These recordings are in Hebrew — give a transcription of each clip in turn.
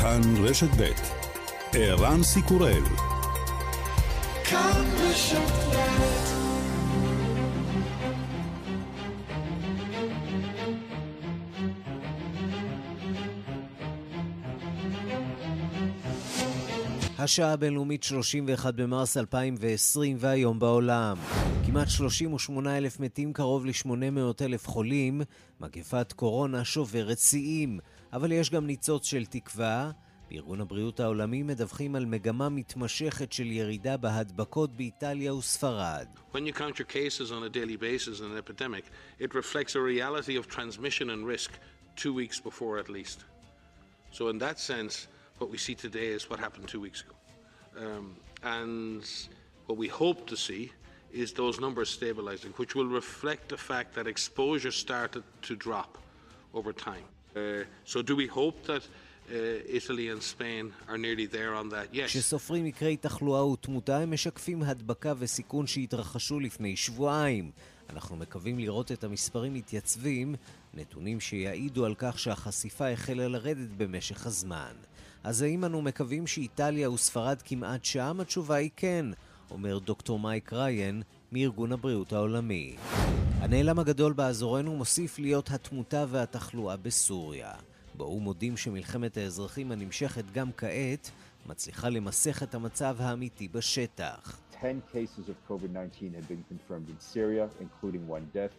כאן רשת ב' ערן סיקורל השעה הבינלאומית 31 במרס 2020 והיום בעולם. כמעט 38 אלף מתים, קרוב ל-800 אלף חולים. מגפת קורונה שוברת שיאים, אבל יש גם ניצוץ של תקווה. בארגון הבריאות העולמי מדווחים על מגמה מתמשכת של ירידה בהדבקות באיטליה וספרד. When you count your cases on a daily basis in an epidemic, it reflects a reality of transmission and risk two weeks before at least. So in that sense, what we see today is what happened two weeks ago. Um, and what we hope to see is those numbers stabilizing, which will reflect the fact that exposure started to drop over time. כשסופרים מקרי תחלואה ותמותה, הם משקפים הדבקה וסיכון שהתרחשו לפני שבועיים. אנחנו מקווים לראות את המספרים מתייצבים, נתונים שיעידו על כך שהחשיפה החלה לרדת במשך הזמן. אז האם אנו מקווים שאיטליה וספרד כמעט שם? התשובה היא כן, אומר דוקטור מייק ריין מארגון הבריאות העולמי. הנעלם הגדול באזורנו מוסיף להיות התמותה והתחלואה בסוריה. בו מודים שמלחמת האזרחים הנמשכת גם כעת מצליחה למסך את המצב האמיתי בשטח. 10 cases of COVID-19 have been confirmed in Syria, including one death.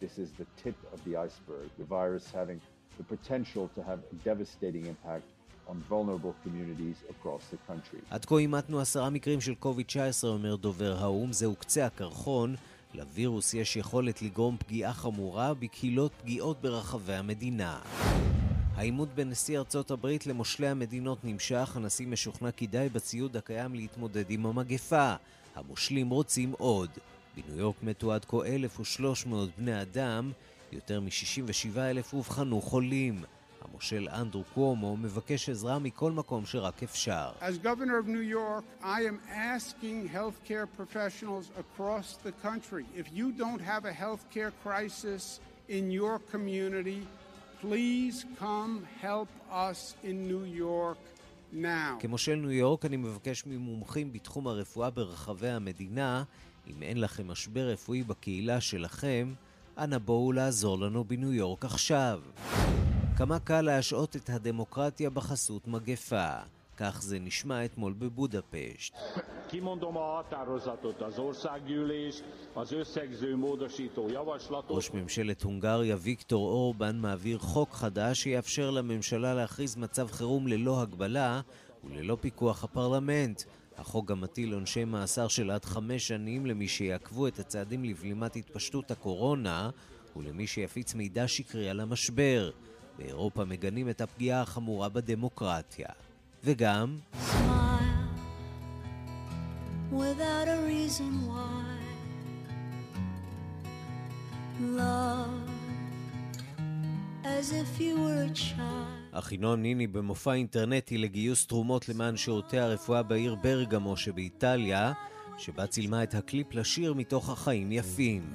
This is the tip of the iceberg, the virus having the potential to have a devastating impact עד כה אימתנו עשרה מקרים של COVID-19, אומר דובר האו"ם, זהו קצה הקרחון. לווירוס יש יכולת לגרום פגיעה חמורה בקהילות פגיעות ברחבי המדינה. העימות בין נשיא ארצות הברית למושלי המדינות נמשך, הנשיא משוכנע כי די בציוד הקיים להתמודד עם המגפה. המושלים רוצים עוד. בניו יורק מתו עד כה 1,300 בני אדם, יותר מ-67 אלף אובחנו חולים. המושל אנדרו קוומו מבקש עזרה מכל מקום שרק אפשר. As governor of New York, I am asking healthcare professionals across the country, if you don't have a healthcare crisis in your community, please come help us in New York now. כמושל ניו יורק אני מבקש ממומחים בתחום הרפואה ברחבי המדינה, אם אין לכם משבר רפואי בקהילה שלכם, אנא בואו לעזור לנו בניו יורק עכשיו. כמה קל להשעות את הדמוקרטיה בחסות מגפה. כך זה נשמע אתמול בבודפשט. ראש ממשלת הונגריה ויקטור אורבן מעביר חוק חדש שיאפשר לממשלה להכריז מצב חירום ללא הגבלה וללא פיקוח הפרלמנט. החוק גם מטיל עונשי מאסר של עד חמש שנים למי שיעכבו את הצעדים לבלימת התפשטות הקורונה ולמי שיפיץ מידע שקרי על המשבר. באירופה מגנים את הפגיעה החמורה בדמוקרטיה. וגם... אחינועם ניני במופע אינטרנטי לגיוס תרומות למען שירותי הרפואה בעיר ברגמו שבאיטליה, שבה צילמה את הקליפ לשיר מתוך החיים יפים.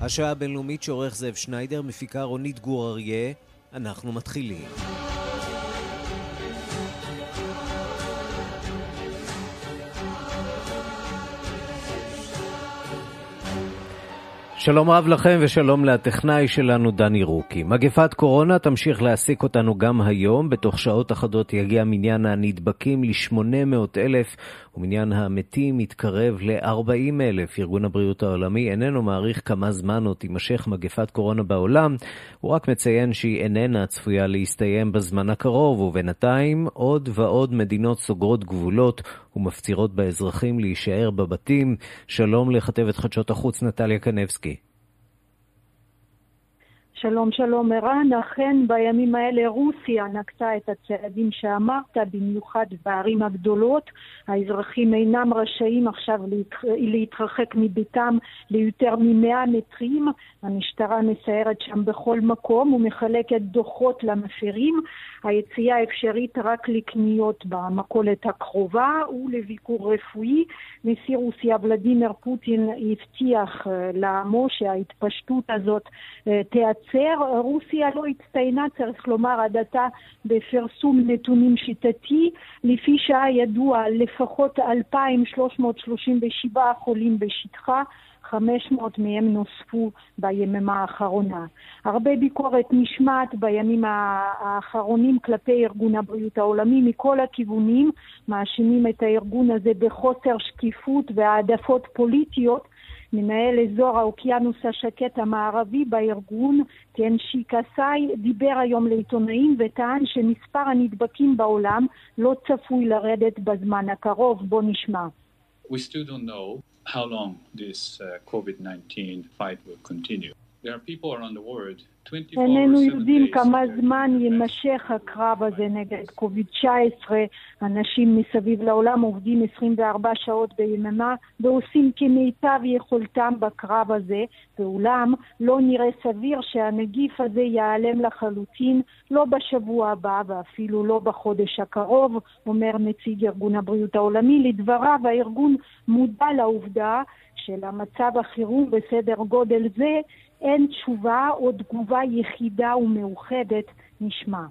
השעה הבינלאומית שעורך זאב שניידר, מפיקה רונית גור אריה, אנחנו מתחילים. שלום רב לכם ושלום לטכנאי שלנו דני רוקי. מגפת קורונה תמשיך להעסיק אותנו גם היום. בתוך שעות אחדות יגיע מניין הנדבקים ל-800 אלף ומניין המתים מתקרב ל-40 אלף. ארגון הבריאות העולמי איננו מעריך כמה זמן עוד תימשך מגפת קורונה בעולם. הוא רק מציין שהיא איננה צפויה להסתיים בזמן הקרוב, ובינתיים עוד ועוד מדינות סוגרות גבולות ומפצירות באזרחים להישאר בבתים. שלום לכתבת חדשות החוץ נטליה קנבסקי. שלום, שלום ערן. אכן בימים האלה רוסיה נקטה את הצעדים שאמרת, במיוחד בערים הגדולות. האזרחים אינם רשאים עכשיו להתרחק מביתם ליותר מ-100 מטרים. המשטרה מסיירת שם בכל מקום ומחלקת דוחות למפרים. היציאה אפשרית רק לקניות במכולת הקרובה ולביקור רפואי. נשיא רוסיה ולדימיר פוטין הבטיח אה, לעמו שההתפשטות הזאת אה, תיעצר. רוסיה לא הצטיינה, צריך לומר, עד עתה בפרסום נתונים שיטתי. לפי שעה ידוע לפחות 2,337 חולים בשטחה. 500 מהם נוספו ביממה האחרונה. הרבה ביקורת נשמעת בימים האחרונים כלפי ארגון הבריאות העולמי מכל הכיוונים, מאשימים את הארגון הזה בחוסר שקיפות והעדפות פוליטיות מנהל אזור האוקיינוס השקט המערבי בארגון, טנשי קסאי, דיבר היום לעיתונאים וטען שמספר הנדבקים בעולם לא צפוי לרדת בזמן הקרוב. בוא נשמע. We still don't know how long this uh, COVID-19 fight will continue. There are people around the world איננו יודעים כמה זמן יימשך הקרב הזה נגד קוביד-19. אנשים מסביב לעולם עובדים 24 שעות ביממה ועושים כמיטב יכולתם בקרב הזה, ואולם לא נראה סביר שהנגיף הזה ייעלם לחלוטין, לא בשבוע הבא ואפילו לא בחודש הקרוב, אומר נציג ארגון הבריאות העולמי. לדבריו הארגון מודע לעובדה של המצב החירום בסדר גודל זה אין תשובה או תגובה יחידה ומאוחדת נשמע.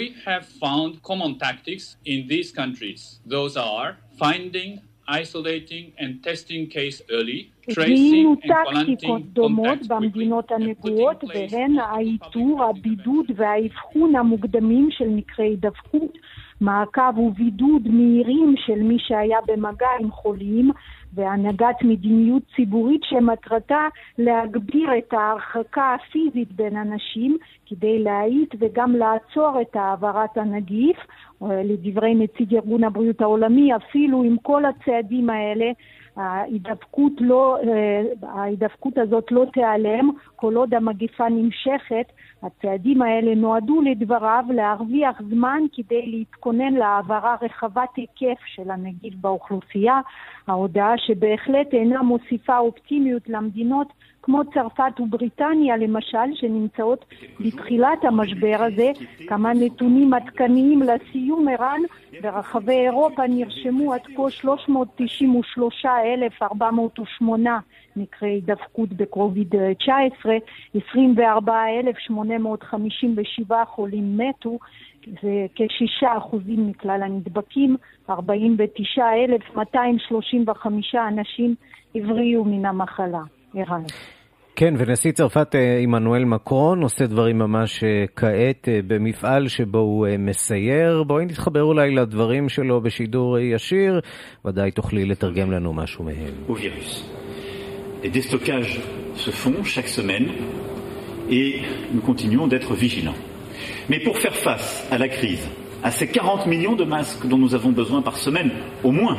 We have found common tactics in these countries. Those are finding, isolating and testing case early, tracing and טקטיקות דומות במדינות הנגועות והן האיתור, הבידוד והאבחון המוקדמים של מקרי הידבקות, מעקב ובידוד מהירים של מי שהיה במגע עם חולים, והנהגת מדיניות ציבורית שמטרתה להגביר את ההרחקה הפיזית בין אנשים כדי להאיט וגם לעצור את העברת הנגיף. לדברי נציג ארגון הבריאות העולמי, אפילו עם כל הצעדים האלה, ההידבקות, לא, ההידבקות הזאת לא תיעלם כל עוד המגיפה נמשכת. הצעדים האלה נועדו לדבריו להרוויח זמן כדי להתכונן להעברה רחבת היקף של הנגיף באוכלוסייה. ההודעה שבהחלט אינה מוסיפה אופטימיות למדינות כמו צרפת ובריטניה למשל, שנמצאות בתחילת המשבר הזה. כמה נתונים עדכניים לסיום, ערן, ברחבי אירופה נרשמו עד כה 393,408 מקרי הידבקות בקוביד-19, 24,857 חולים מתו, זה כשישה אחוזים מכלל הנדבקים, 49,235 אנשים הבריאו מן המחלה. ערן. כן, ונשיא צרפת אה, עמנואל מקרון עושה דברים ממש אה, כעת אה, במפעל שבו הוא מסייר. בואי נתחבר אולי לדברים שלו בשידור ישיר, ודאי תוכלי לתרגם לנו משהו מהם. Les déstockages se font chaque semaine et nous continuons d'être vigilants. Mais pour faire face à la crise, à ces 40 millions de masques dont nous avons besoin par semaine, au moins,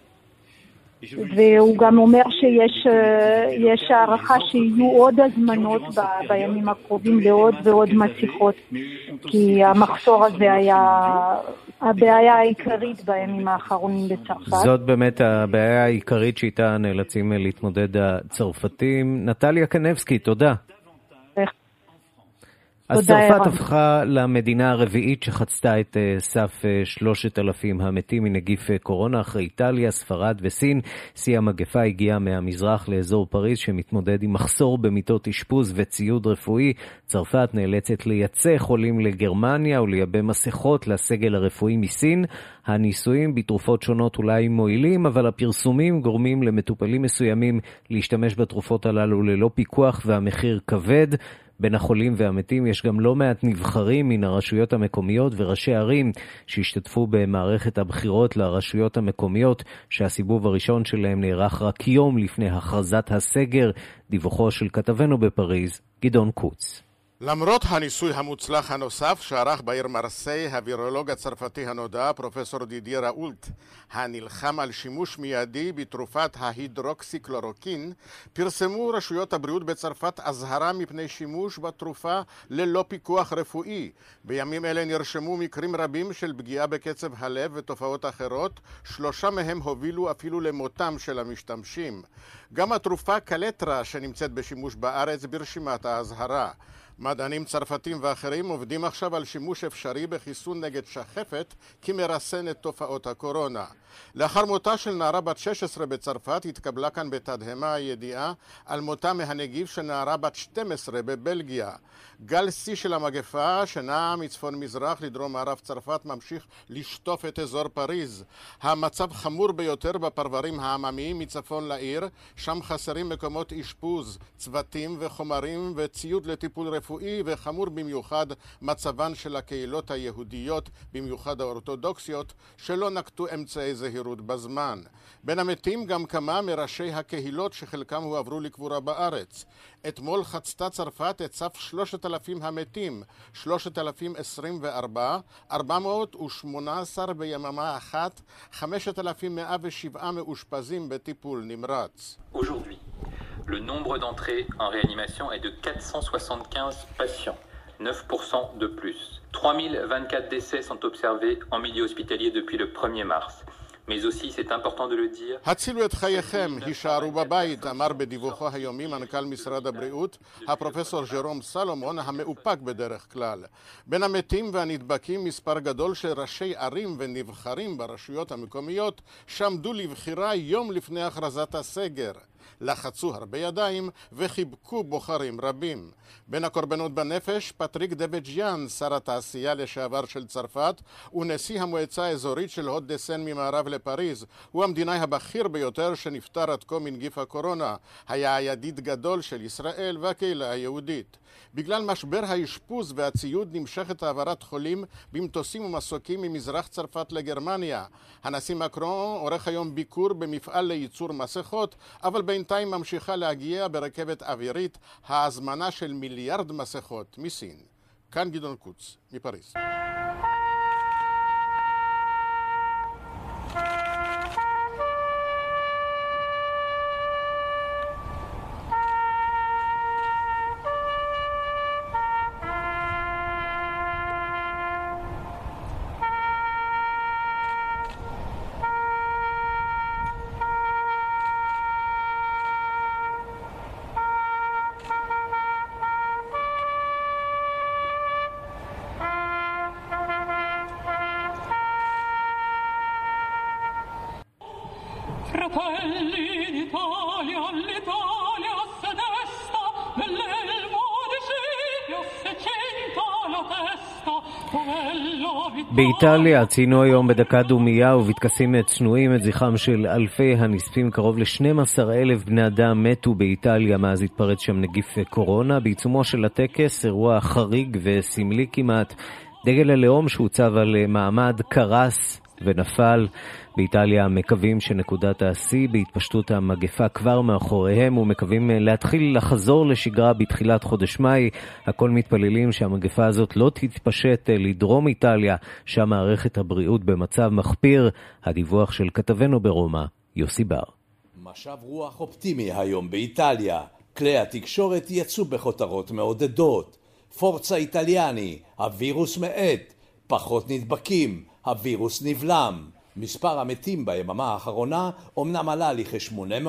והוא גם אומר שיש הערכה שיהיו עוד הזמנות בימים הקרובים לעוד ועוד מסכות, כי המחסור הזה היה הבעיה העיקרית בימים האחרונים בצרפת. זאת באמת הבעיה העיקרית שאיתה נאלצים להתמודד הצרפתים. נטליה קנבסקי, תודה. אז צרפת הפכה למדינה הרביעית שחצתה את אה, סף אה, שלושת אלפים המתים מנגיף אה, קורונה אחרי איטליה, ספרד וסין. שיא המגפה הגיע מהמזרח לאזור פריז שמתמודד עם מחסור במיטות אשפוז וציוד רפואי. צרפת נאלצת לייצא חולים לגרמניה ולייבא מסכות לסגל הרפואי מסין. הניסויים בתרופות שונות אולי מועילים, אבל הפרסומים גורמים למטופלים מסוימים להשתמש בתרופות הללו ללא פיקוח והמחיר כבד. בין החולים והמתים יש גם לא מעט נבחרים מן הרשויות המקומיות וראשי ערים שהשתתפו במערכת הבחירות לרשויות המקומיות, שהסיבוב הראשון שלהם נערך רק יום לפני הכרזת הסגר, דיווחו של כתבנו בפריז, גדעון קוץ. למרות הניסוי המוצלח הנוסף שערך בעיר מרסיי הווירולוג הצרפתי הנודע פרופסור דידייה ראולט הנלחם על שימוש מיידי בתרופת ההידרוקסיכלורוקין פרסמו רשויות הבריאות בצרפת אזהרה מפני שימוש בתרופה ללא פיקוח רפואי. בימים אלה נרשמו מקרים רבים של פגיעה בקצב הלב ותופעות אחרות שלושה מהם הובילו אפילו למותם של המשתמשים. גם התרופה קלטרה שנמצאת בשימוש בארץ ברשימת האזהרה מדענים צרפתים ואחרים עובדים עכשיו על שימוש אפשרי בחיסון נגד שחפת כמרסן את תופעות הקורונה. לאחר מותה של נערה בת 16 בצרפת התקבלה כאן בתדהמה הידיעה על מותה מהנגיף של נערה בת 12 בבלגיה. גל שיא של המגפה שנע מצפון מזרח לדרום מערב צרפת ממשיך לשטוף את אזור פריז. המצב חמור ביותר בפרברים העממיים מצפון לעיר, שם חסרים מקומות אשפוז, צוותים וחומרים וציוד לטיפול רפואי וחמור במיוחד מצבן של הקהילות היהודיות, במיוחד האורתודוקסיות, שלא נקטו אמצעי זהירות בזמן. בין המתים גם כמה מראשי הקהילות שחלקם הועברו לקבורה בארץ. אתמול חצתה צרפת את סף שלושת אלפים המתים, שלושת אלפים עשרים וארבע, ארבע מאות ושמונה עשר ביממה אחת, חמשת אלפים מאה ושבעה מאושפזים בטיפול נמרץ. Le nombre d'entrées en réanimation est de 475 patients, 9% de plus. 3024 décès sont observés en milieu hospitalier depuis le 1er mars. mais aussi c'est important de le dire. הצילו את חייכם, הישארו בבית, אמר בדיווחו היומי מנכ"ל משרד הבריאות, הפרופסור ז'רום סלומון, המאופק בדרך כלל. בין המתים והנדבקים מספר גדול של ראשי ערים ונבחרים ברשויות המקומיות שעמדו לבחירה יום לפני הכרזת הסגר. לחצו הרבה ידיים וחיבקו בוחרים רבים. בין הקורבנות בנפש, פטריק דבג'יאן, שר התעשייה לשעבר של צרפת, ונשיא המועצה האזורית של או דה סן ממערב לפריז. הוא המדינאי הבכיר ביותר שנפטר עד כה מנגיף הקורונה. היה הידיד גדול של ישראל והקהילה היהודית. בגלל משבר האשפוז והציוד נמשכת העברת חולים במטוסים ומסוקים ממזרח צרפת לגרמניה. הנשיא מקרון עורך היום ביקור במפעל לייצור מסכות, אבל בינתיים ממשיכה להגיע ברכבת אווירית ההזמנה של מיליארד מסכות מסין. כאן גדעון קוץ, מפריז. באיטליה ציינו היום בדקה דומייה ובטקסים צנועים את זכרם של אלפי הנספים. קרוב ל-12 אלף בני אדם מתו באיטליה מאז התפרץ שם נגיף קורונה. בעיצומו של הטקס, אירוע חריג וסמלי כמעט, דגל הלאום שהוצב על מעמד קרס ונפל. באיטליה מקווים שנקודת השיא בהתפשטות המגפה כבר מאחוריהם ומקווים להתחיל לחזור לשגרה בתחילת חודש מאי. הכל מתפללים שהמגפה הזאת לא תתפשט לדרום איטליה, שם מערכת הבריאות במצב מחפיר. הדיווח של כתבנו ברומא, יוסי בר. משב רוח אופטימי היום באיטליה. כלי התקשורת יצאו בכותרות מעודדות. פורצה איטליאני, הווירוס מאט, פחות נדבקים, הווירוס נבלם. מספר המתים ביממה האחרונה אומנם עלה לכ-800,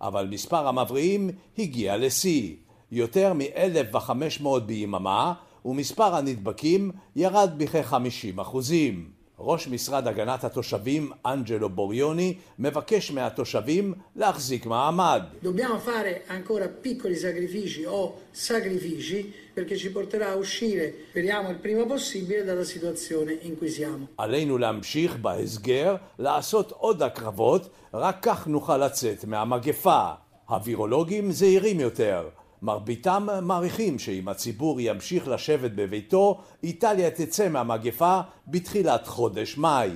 אבל מספר המבריאים הגיע לשיא. יותר מ-1,500 ביממה, ומספר הנדבקים ירד בכ-50 אחוזים. ראש משרד הגנת התושבים, אנג'לו בוריוני, מבקש מהתושבים להחזיק מעמד. Dobbiamo fare ancora piccoli sacrifici o sacrifici perché ci porterà a uscire, speriamo il prima possibile, dalla situazione in cui siamo. עלינו להמשיך בהסגר, לעשות עוד הקרבות, רק כך נוכל לצאת מהמגפה. הווירולוגים זהירים יותר. מרביתם מעריכים שאם הציבור ימשיך לשבת בביתו, איטליה תצא מהמגפה בתחילת חודש מאי.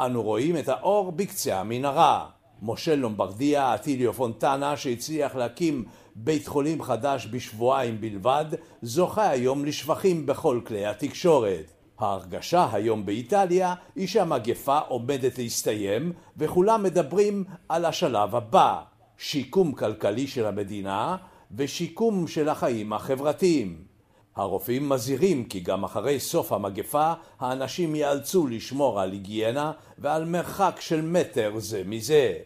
אנו רואים את האור בקצה המנהרה. משה לומברדיה, אטיליו פונטנה, שהצליח להקים בית חולים חדש בשבועיים בלבד, זוכה היום לשבחים בכל כלי התקשורת. ההרגשה היום באיטליה היא שהמגפה עומדת להסתיים וכולם מדברים על השלב הבא, שיקום כלכלי של המדינה ושיקום של החיים החברתיים. הרופאים מזהירים כי גם אחרי סוף המגפה האנשים ייאלצו לשמור על היגיינה ועל מרחק של מטר זה מזה.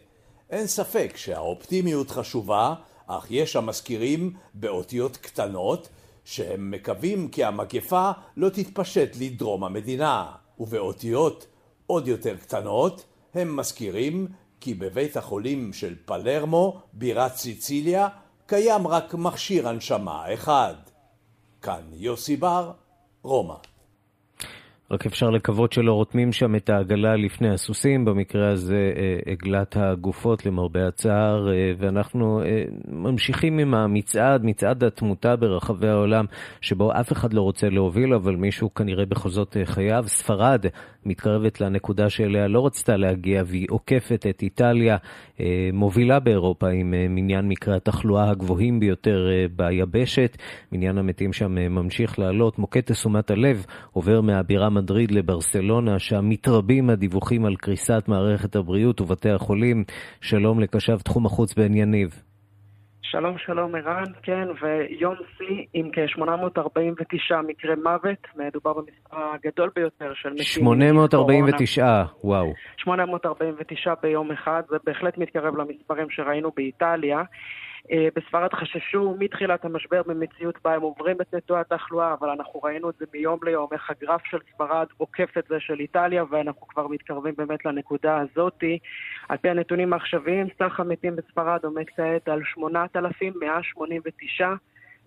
אין ספק שהאופטימיות חשובה, אך יש המזכירים באותיות קטנות שהם מקווים כי המגפה לא תתפשט לדרום המדינה, ובאותיות עוד יותר קטנות הם מזכירים כי בבית החולים של פלרמו, בירת סיציליה, קיים רק מכשיר הנשמה אחד. כאן יוסי בר, רומא. רק אפשר לקוות שלא רותמים שם את העגלה לפני הסוסים, במקרה הזה אה, עגלת הגופות למרבה הצער, אה, ואנחנו אה, ממשיכים עם המצעד, מצעד התמותה ברחבי העולם, שבו אף אחד לא רוצה להוביל, אבל מישהו כנראה בכל זאת חייב. ספרד מתקרבת לנקודה שאליה לא רצתה להגיע, והיא עוקפת את איטליה, מובילה באירופה עם מניין מקרי התחלואה הגבוהים ביותר ביבשת. מניין המתים שם ממשיך לעלות. מוקד תשומת הלב עובר מהבירה מדריד לברסלונה, שם מתרבים הדיווחים על קריסת מערכת הבריאות ובתי החולים. שלום לקשב תחום החוץ בעין יניב. שלום, שלום ערן, כן, ויום שיא עם כ-849 מקרי מוות, מדובר במספר הגדול ביותר של מתים. 849, וואו. 849 ביום אחד, זה בהחלט מתקרב למספרים שראינו באיטליה. אה, בספרד חששו מתחילת המשבר במציאות בה הם עוברים את נטוע התחלואה, אבל אנחנו ראינו את זה מיום ליום, איך הגרף של ספרד עוקף את זה של איטליה, ואנחנו כבר מתקרבים באמת לנקודה הזאתי. על פי הנתונים העכשוויים, סך המתים בספרד עומד כעת על 8,189.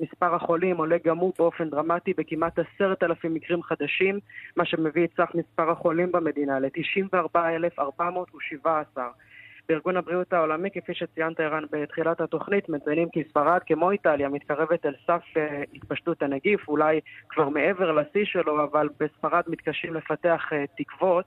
מספר החולים עולה גם הוא באופן דרמטי בכמעט עשרת אלפים מקרים חדשים, מה שמביא את סך מספר החולים במדינה ל-94,417. בארגון הבריאות העולמי, כפי שציינת ערן בתחילת התוכנית, מציינים כי ספרד, כמו איטליה, מתקרבת אל סף uh, התפשטות הנגיף, אולי כבר מעבר לשיא שלו, אבל בספרד מתקשים לפתח uh, תקוות.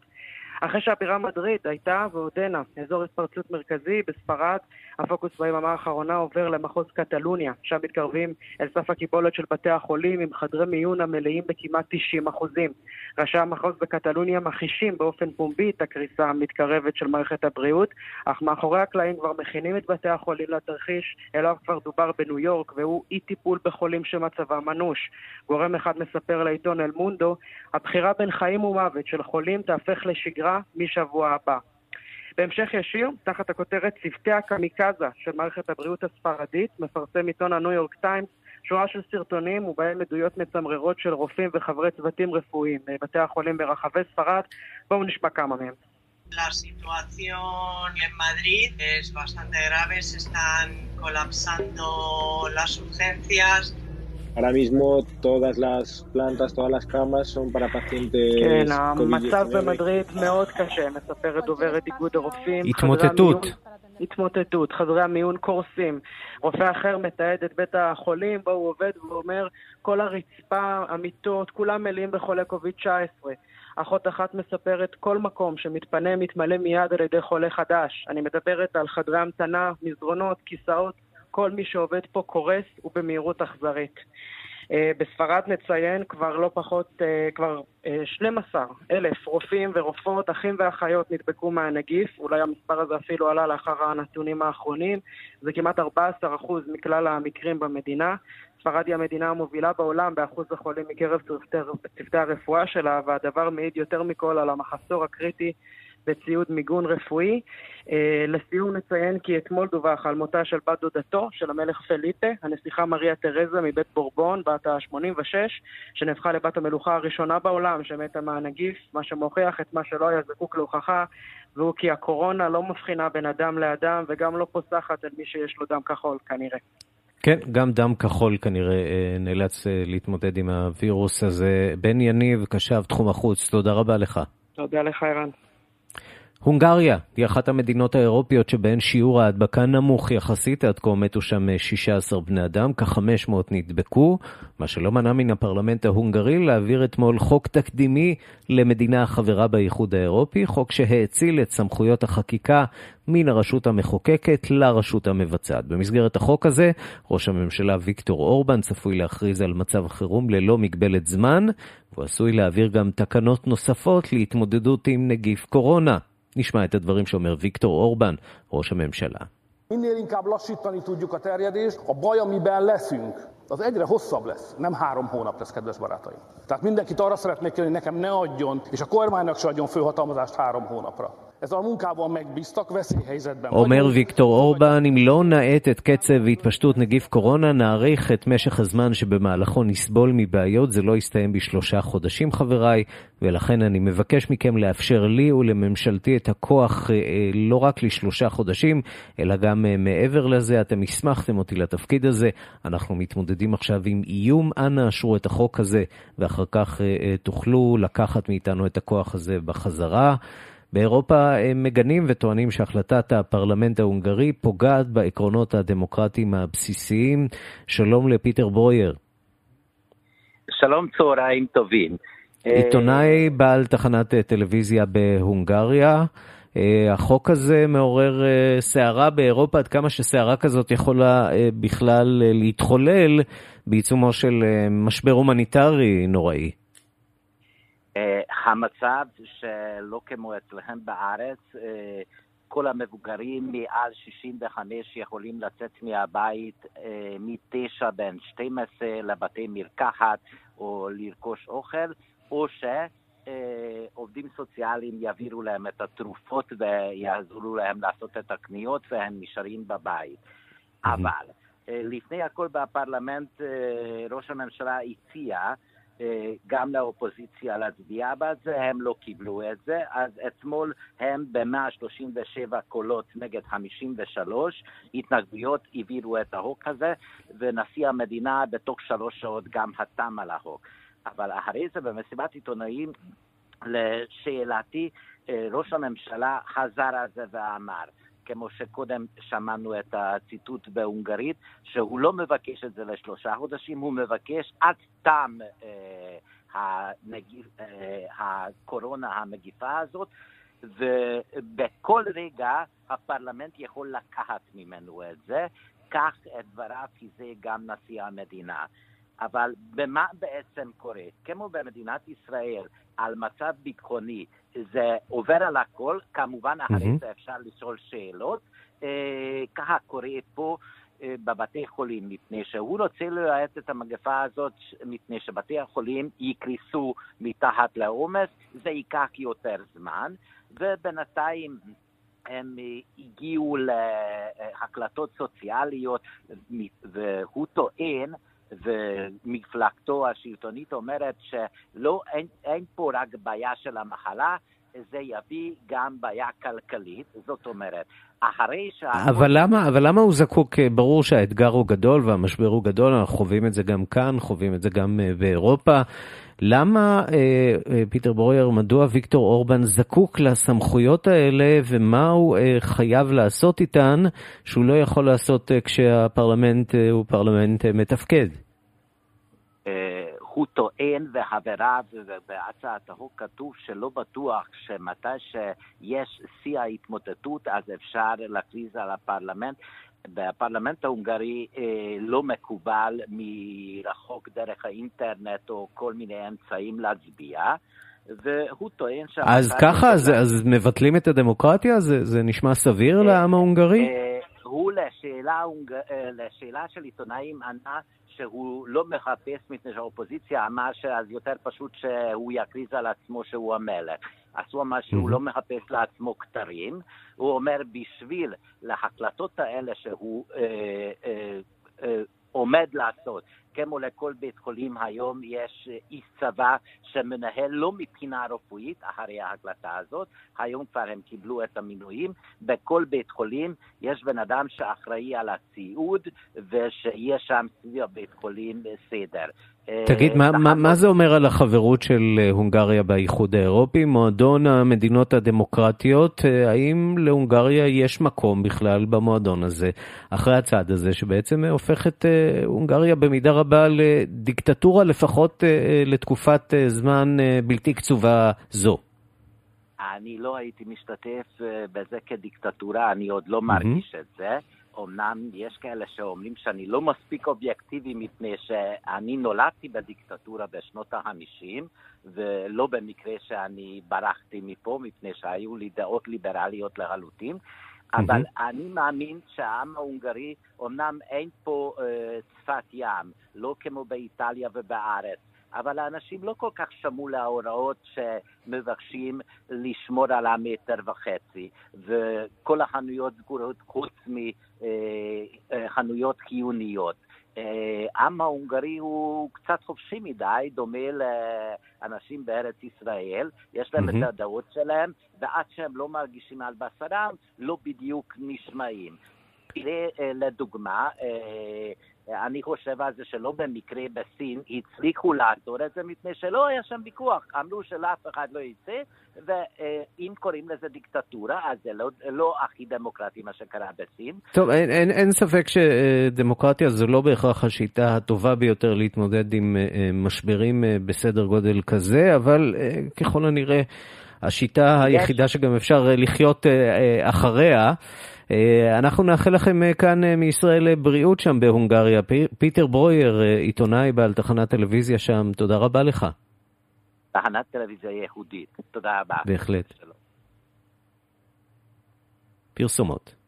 אחרי שהבירה מדריד הייתה ועודנה אזור התפרצות מרכזי בספרד, הפוקוס ביממה האחרונה עובר למחוז קטלוניה, שם מתקרבים אל סף הקיבולת של בתי החולים עם חדרי מיון המלאים בכמעט 90 אחוזים. ראשי המחוז בקטלוניה מכחישים באופן פומבי את הקריסה המתקרבת של מערכת הבריאות, אך מאחורי הקלעים כבר מכינים את בתי החולים לתרחיש, אליו כבר דובר בניו יורק, והוא אי טיפול בחולים שמצבם אנוש. גורם אחד מספר לעיתון אל מונדו, הבחירה בין חיים ומוות של חולים תהפך לשגרה משבוע הבא. בהמשך ישיר, תחת הכותרת צוותי הקמיקזה של מערכת הבריאות הספרדית, מפרסם עיתון הניו יורק טיימס שורה של סרטונים ובהם עדויות מצמררות של רופאים וחברי צוותים רפואיים מבתי החולים ברחבי ספרד. בואו נשמע כמה מהם. La situación en Madrid es bastante grave, se están colapsando las urgencias. Ahora mismo todas las plantas, todas las camas son para pacientes כן, המצב במדריד מאוד קשה, מספרת דוברת איגוד הרופאים. התמוטטות. התמוטטות, חדרי המיון קורסים. רופא אחר מתעד את בית החולים, בו הוא עובד ואומר, כל הרצפה, המיטות, כולם מלאים בחולי קוביד 19. אחות אחת מספרת, כל מקום שמתפנה מתמלא מיד על ידי חולה חדש. אני מדברת על חדרי המתנה, מסדרונות, כיסאות, כל מי שעובד פה קורס ובמהירות אכזרית. אה, בספרד נציין כבר לא פחות, אה, כבר 12 אה, אלף רופאים ורופאות, אחים ואחיות נדבקו מהנגיף, אולי המספר הזה אפילו עלה לאחר הנתונים האחרונים, זה כמעט 14% מכלל המקרים במדינה. ספרד היא המדינה המובילה בעולם באחוז החולים מקרב צוותי, הרפואה שלה, והדבר מעיד יותר מכל על המחסור הקריטי בציוד מיגון רפואי. אה, לסיום נציין כי אתמול דווח על מותה של בת דודתו של המלך פליפה, הנסיכה מריה תרזה מבית בורבון, בת ה-86, שנהפכה לבת המלוכה הראשונה בעולם שמתה מהנגיף, מה שמוכיח את מה שלא היה זקוק להוכחה, והוא כי הקורונה לא מבחינה בין אדם לאדם וגם לא פוסחת על מי שיש לו דם כחול כנראה. כן, גם דם כחול כנראה אה, נאלץ אה, להתמודד עם הווירוס הזה. בן יניב, קשב תחום החוץ, תודה רבה לך. תודה לך, ערן. הונגריה היא אחת המדינות האירופיות שבהן שיעור ההדבקה נמוך יחסית, עד כה מתו שם 16 בני אדם, כ-500 נדבקו, מה שלא מנע מן הפרלמנט ההונגרי להעביר אתמול חוק תקדימי למדינה החברה באיחוד האירופי, חוק שהאציל את סמכויות החקיקה מן הרשות המחוקקת לרשות המבצעת. במסגרת החוק הזה, ראש הממשלה ויקטור אורבן צפוי להכריז על מצב חירום ללא מגבלת זמן, והוא עשוי להעביר גם תקנות נוספות להתמודדות עם נגיף קורונה. נשמע את הדברים שאומר ויקטור אורבן, ראש הממשלה. Minél inkább lassítani tudjuk a terjedést, a baj, amiben leszünk, az egyre hosszabb lesz. Nem három hónap lesz, kedves barátaim. Tehát mindenkit arra szeretnék kérni, hogy nekem ne adjon, és a kormánynak se adjon főhatalmazást három hónapra. אומר ויקטור אורבן, אם לא נאט את קצב התפשטות נגיף קורונה, נאריך את משך הזמן שבמהלכו נסבול מבעיות. זה לא יסתיים בשלושה חודשים, חבריי, ולכן אני מבקש מכם לאפשר לי ולממשלתי את הכוח לא רק לשלושה חודשים, אלא גם מעבר לזה. אתם הסמכתם אותי לתפקיד הזה. אנחנו מתמודדים עכשיו עם איום. אנא אשרו את החוק הזה, ואחר כך תוכלו לקחת מאיתנו את הכוח הזה בחזרה. באירופה הם מגנים וטוענים שהחלטת הפרלמנט ההונגרי פוגעת בעקרונות הדמוקרטיים הבסיסיים. שלום לפיטר ברויר. שלום, צהריים טובים. עיתונאי בעל תחנת טלוויזיה בהונגריה. החוק הזה מעורר סערה באירופה, עד כמה שסערה כזאת יכולה בכלל להתחולל בעיצומו של משבר הומניטרי נוראי. המצב שלא כמו אצלכם בארץ, כל המבוגרים מעל 65 יכולים לצאת מהבית מ-9 בין 12 לבתי מרקחת או לרכוש אוכל, או שעובדים סוציאליים יעבירו להם את התרופות ויעזרו להם לעשות את הקניות והם נשארים בבית. אבל לפני הכל בפרלמנט ראש הממשלה הציע גם לאופוזיציה להצביע בעד זה, הם לא קיבלו את זה, אז אתמול הם ב-137 קולות נגד 53 התנגדויות העבירו את החוק הזה, ונשיא המדינה בתוך שלוש שעות גם חתם על החוק. אבל אחרי זה במסיבת עיתונאים, לשאלתי, ראש הממשלה חזר על זה ואמר, כמו שקודם שמענו את הציטוט בהונגרית, שהוא לא מבקש את זה לשלושה חודשים, הוא מבקש עד תם אה, הנגיף, אה, הקורונה, המגיפה הזאת, ובכל רגע הפרלמנט יכול לקחת ממנו את זה, כך את דבריו כי זה גם נשיא המדינה. אבל במה בעצם קורה? כמו במדינת ישראל, על מצב ביטחוני, זה עובר על הכל, כמובן אחרי זה אפשר לשאול שאלות, אה, ככה קורה פה אה, בבתי חולים, מפני שהוא רוצה להאט את המגפה הזאת, מפני שבתי החולים יקרסו מתחת לעומס, זה ייקח יותר זמן, ובינתיים הם הגיעו להקלטות סוציאליות, והוא טוען ומפלגתו השלטונית אומרת שלא, אין, אין פה רק בעיה של המחלה, זה יביא גם בעיה כלכלית, זאת אומרת, אחרי שה... אבל למה, אבל למה הוא זקוק, ברור שהאתגר הוא גדול והמשבר הוא גדול, אנחנו חווים את זה גם כאן, חווים את זה גם באירופה. למה, אה, אה, פיטר ברויר, מדוע ויקטור אורבן זקוק לסמכויות האלה ומה הוא אה, חייב לעשות איתן שהוא לא יכול לעשות אה, כשהפרלמנט אה, הוא פרלמנט אה, מתפקד? הוא טוען וחבריו, ובהצעת החוק כתוב שלא בטוח שמתי שיש שיא ההתמוטטות אז אפשר להכריז על הפרלמנט. בפרלמנט ההונגרי אה, לא מקובל מרחוק דרך האינטרנט או כל מיני אמצעים להצביע. והוא טוען ש... אז ככה, אז, אז מבטלים את הדמוקרטיה? זה, זה נשמע סביר אה, לעם ההונגרי? אה, הוא לשאלה, לשאלה של עיתונאים ענה שהוא לא מחפש מפני שהאופוזיציה אמר שאז יותר פשוט שהוא יכריז על עצמו שהוא המלך. אז הוא אמר שהוא לא מחפש לעצמו כתרים, הוא אומר בשביל להחלטות האלה שהוא אה, אה, אה, עומד לעשות, כמו לכל בית חולים היום יש איש צבא שמנהל לא מבחינה רפואית אחרי ההקלטה הזאת, היום כבר הם קיבלו את המינויים, בכל בית חולים יש בן אדם שאחראי על הציוד ושיש שם סביב הבית חולים סדר. תגיד, מה, מה, מה זה אומר על החברות של אה, הונגריה באיחוד האירופי, מועדון המדינות הדמוקרטיות? אה, האם להונגריה יש מקום בכלל במועדון הזה, אחרי הצעד הזה, שבעצם הופך את אה, הונגריה במידה רבה לדיקטטורה, לפחות לתקופת זמן בלתי קצובה זו? אני לא הייתי משתתף בזה כדיקטטורה, אני עוד לא מרגיש את זה. אמנם יש כאלה שאומרים שאני לא מספיק אובייקטיבי מפני שאני נולדתי בדיקטטורה בשנות ה-50 ולא במקרה שאני ברחתי מפה מפני שהיו לי דעות ליברליות לחלוטין. אבל mm-hmm. אני מאמין שהעם ההונגרי, אמנם אין פה אה, שפת ים, לא כמו באיטליה ובארץ, אבל האנשים לא כל כך שמעו להוראות שמבקשים לשמור על המטר וחצי, וכל החנויות סגורות חוץ מחנויות חיוניות. העם ההונגרי הוא קצת חופשי מדי, דומה לאנשים בארץ ישראל, יש להם mm-hmm. את הדעות שלהם, ועד שהם לא מרגישים על בשרם, לא בדיוק נשמעים. לדוגמה, אני חושב על זה שלא במקרה בסין הצליחו לעצור את זה מפני שלא היה שם ויכוח. אמרו שלאף אחד לא יצא, ואם קוראים לזה דיקטטורה, אז זה לא, לא הכי דמוקרטי מה שקרה בסין. טוב, אין, אין, אין ספק שדמוקרטיה זו לא בהכרח השיטה הטובה ביותר להתמודד עם אה, משברים אה, בסדר גודל כזה, אבל אה, ככל הנראה השיטה היחידה שגם אפשר לחיות אחריה. אה, אנחנו נאחל לכם אה, כאן אה, מישראל בריאות שם בהונגריה. פיטר ברויר, עיתונאי בעל תחנת טלוויזיה שם, תודה רבה לך. תחנת טלוויזיה יהודית, תודה רבה. בהחלט. פרסומות.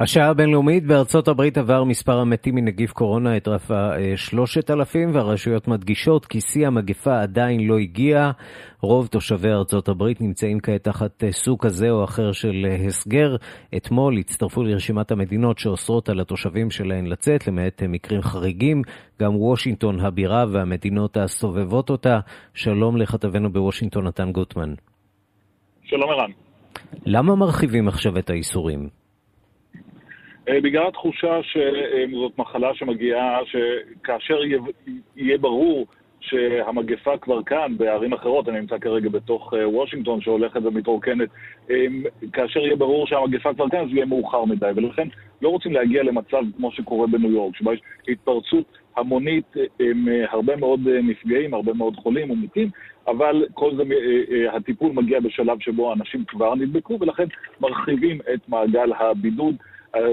השעה הבינלאומית בארצות הברית עבר מספר המתים מנגיף קורונה את רף ה-3,000 והרשויות מדגישות כי שיא המגפה עדיין לא הגיע. רוב תושבי ארצות הברית נמצאים כעת תחת סוג כזה או אחר של הסגר. אתמול הצטרפו לרשימת המדינות שאוסרות על התושבים שלהן לצאת, למעט מקרים חריגים. גם וושינגטון הבירה והמדינות הסובבות אותה. שלום לכתבנו בוושינגטון, נתן גוטמן. שלום ערן. למה מרחיבים עכשיו את האיסורים? אה, בגלל התחושה שזאת מחלה שמגיעה, שכאשר יהיה ברור שהמגפה כבר כאן, בערים אחרות, אני נמצא כרגע בתוך אה, וושינגטון שהולכת ומתרוקנת, אה, כאשר יהיה ברור שהמגפה כבר כאן, זה יהיה מאוחר מדי, ולכן לא רוצים להגיע למצב כמו שקורה בניו יורק, שבה יש התפרצות המונית עם הרבה מאוד נפגעים, הרבה מאוד חולים ומתים, אבל כל זה, הטיפול מגיע בשלב שבו אנשים כבר נדבקו, ולכן מרחיבים את מעגל הבידוד.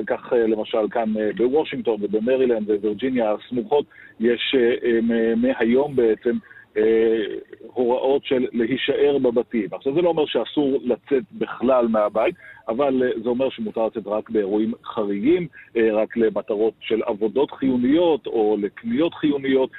כך אה, למשל כאן אה, בוושינגטון ובמרילנד ווירג'יניה הסמוכות, יש אה, מהיום בעצם הוראות של להישאר בבתים. עכשיו זה לא אומר שאסור לצאת בכלל מהבית, אבל זה אומר שמותר לצאת רק באירועים חריגים, רק למטרות של עבודות חיוניות או לקניות חיוניות,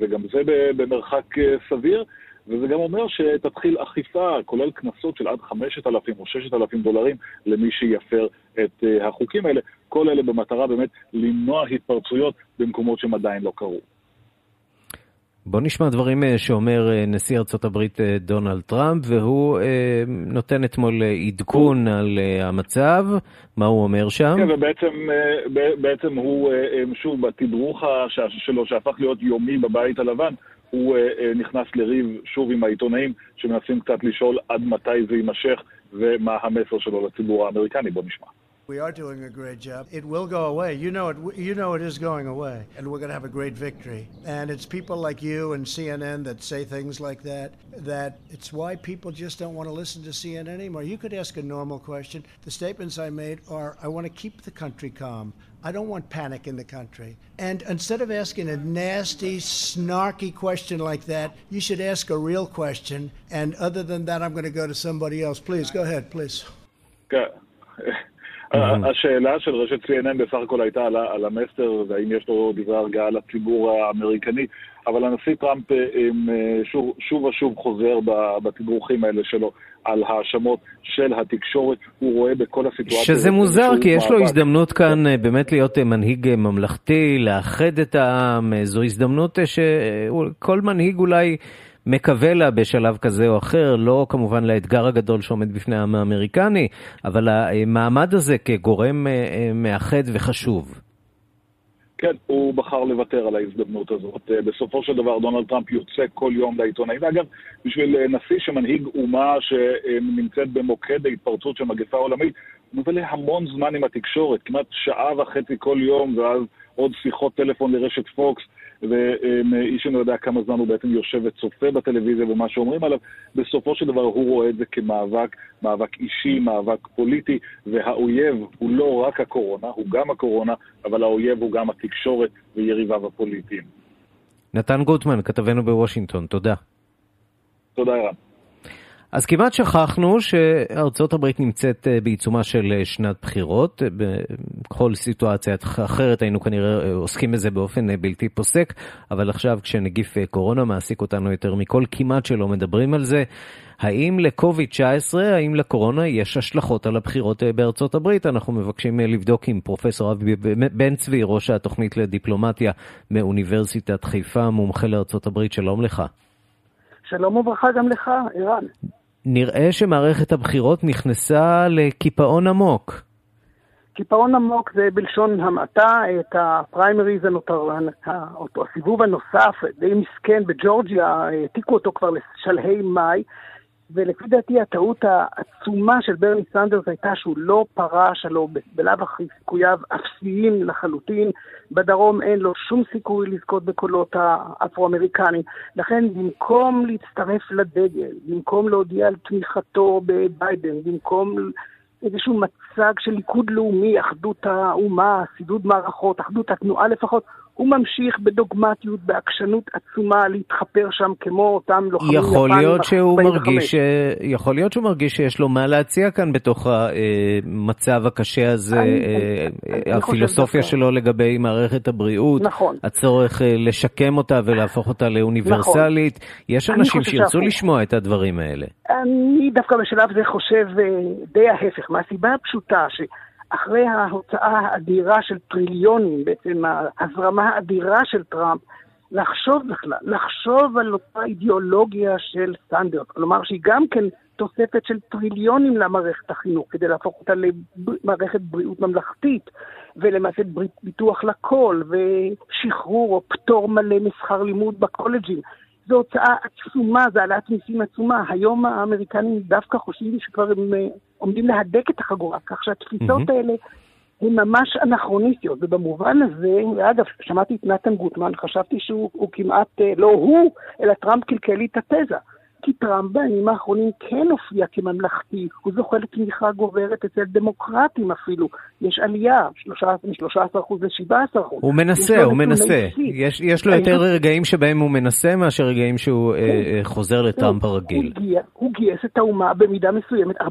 וגם זה במרחק סביר. וזה גם אומר שתתחיל אכיפה, כולל קנסות של עד 5,000 או 6,000 דולרים למי שיפר את uh, החוקים האלה. כל אלה במטרה באמת למנוע התפרצויות במקומות שהם עדיין לא קרו. בוא נשמע דברים אה, שאומר אה, נשיא ארצות הברית דונלד טראמפ, והוא נותן אתמול עדכון על המצב, מה הוא אומר שם? כן, ובעצם בעצם הוא, שוב, בתדרוך שלו, שהפך להיות יומי בבית הלבן, הוא uh, uh, נכנס לריב שוב עם העיתונאים שמנסים קצת לשאול עד מתי זה יימשך ומה המסר שלו לציבור האמריקני. בוא נשמע. We are doing a great job. It will go away. You know it. You know it is going away, and we're going to have a great victory. And it's people like you and CNN that say things like that. That it's why people just don't want to listen to CNN anymore. You could ask a normal question. The statements I made are: I want to keep the country calm. I don't want panic in the country. And instead of asking a nasty, snarky question like that, you should ask a real question. And other than that, I'm going to go to somebody else. Please, go ahead, please. השאלה של רשת CNN בסך הכל הייתה על, על המסר, והאם יש לו דברי הרגעה לציבור האמריקני, אבל הנשיא טראמפ אה, שוב, שוב ושוב חוזר בתדרוכים האלה שלו על האשמות של התקשורת, הוא רואה בכל הסיטואציה... שזה מוזר, כי יש לו הזדמנות כאן אה, באמת להיות אה, מנהיג ממלכתי, לאחד את העם, זו הזדמנות שכל מנהיג אולי... מקווה לה בשלב כזה או אחר, לא כמובן לאתגר הגדול שעומד בפני העם האמריקני, אבל המעמד הזה כגורם אה, אה, מאחד וחשוב. כן, הוא בחר לוותר על ההזדמנות הזאת. אה, בסופו של דבר דונלד טראמפ יוצא כל יום לעיתונאים. ואגב, בשביל נשיא שמנהיג אומה שנמצאת במוקד ההתפרצות של מגפה עולמית, הוא מבלה המון זמן עם התקשורת, כמעט שעה וחצי כל יום, ואז עוד שיחות טלפון לרשת פוקס. ואיש אינו יודע כמה זמן הוא בעצם יושב וצופה בטלוויזיה ומה שאומרים עליו, בסופו של דבר הוא רואה את זה כמאבק, מאבק אישי, מאבק פוליטי, והאויב הוא לא רק הקורונה, הוא גם הקורונה, אבל האויב הוא גם התקשורת ויריביו הפוליטיים. נתן גוטמן, כתבנו בוושינגטון, תודה. תודה, ערן. אז כמעט שכחנו שארצות הברית נמצאת אה, בעיצומה של אה, שנת בחירות. בכל סיטואציה אחרת היינו כנראה אה, עוסקים בזה באופן בלתי פוסק, אבל עכשיו כשנגיף קורונה מעסיק אותנו יותר מכל, כמעט שלא מדברים על זה. האם לקוביד-19, האם לקורונה יש השלכות על הבחירות בארצות הברית? אנחנו מבקשים לבדוק עם פרופסור אבי בן צבי, ראש התוכנית לדיפלומטיה מאוניברסיטת חיפה, מומחה לארצות הברית. שלום לך. שלום וברכה גם לך, ערן. נראה שמערכת הבחירות נכנסה לקיפאון עמוק. קיפאון עמוק זה בלשון המעטה, את הפריימריז הנותר, הסיבוב הנוסף, די מסוכן בג'ורג'יה, העתיקו אותו כבר לשלהי מאי, ולפי דעתי הטעות העצומה של ברני סנדרס הייתה שהוא לא פרש, הלוא בלאו הכי סיכוייו אפסיים לחלוטין. בדרום אין לו שום סיכוי לזכות בקולות האפרו-אמריקנים. לכן במקום להצטרף לדגל, במקום להודיע על תמיכתו בביידן, במקום איזשהו מצג של ליכוד לאומי, אחדות האומה, סידוד מערכות, אחדות התנועה לפחות, הוא ממשיך בדוגמטיות, בעקשנות עצומה, להתחפר שם כמו אותם לוחמים יכול להיות שהוא מרגיש, יכול להיות שהוא מרגיש שיש לו מה להציע כאן בתוך המצב הקשה הזה, אני, אני, הפילוסופיה אני שלו לגבי מערכת הבריאות, נכון. הצורך אה, לשקם אותה ולהפוך אותה לאוניברסלית. נכון. יש אנשים שירצו לשמוע את הדברים האלה. אני דווקא בשלב זה חושב אה, די ההפך, מהסיבה הפשוטה ש... אחרי ההוצאה האדירה של טריליונים, בעצם ההזרמה האדירה של טראמפ, לחשוב בכלל, לחשוב על אותה אידיאולוגיה של סטנדרט, כלומר שהיא גם כן תוספת של טריליונים למערכת החינוך, כדי להפוך אותה למערכת בריאות ממלכתית, ולמעשה ביטוח לכל, ושחרור או פטור מלא משכר לימוד בקולג'ים. זו הוצאה עצומה, זו העלאת מיסים עצומה. היום האמריקנים דווקא חושבים שכבר הם אה, עומדים להדק את החגורה, כך שהתפיסות mm-hmm. האלה הן ממש אנכרוניסטיות. ובמובן הזה, ואגב, שמעתי את נתן גוטמן, חשבתי שהוא כמעט, אה, לא הוא, אלא טראמפ קלקל לי את התזה. כי טראמפ בימים האחרונים כן הופיע כממלכתי, הוא זוכה לתמיכה גוברת אצל דמוקרטים אפילו. יש עלייה מ-13% ל-17%. הוא מנסה, הוא מנסה. יש, יש לו יותר רגעים שבהם הוא מנסה מאשר רגעים שהוא אה, כן. אה, חוזר לטראמפ הרגיל. הוא, הוא גייס את האומה במידה מסוימת, 47%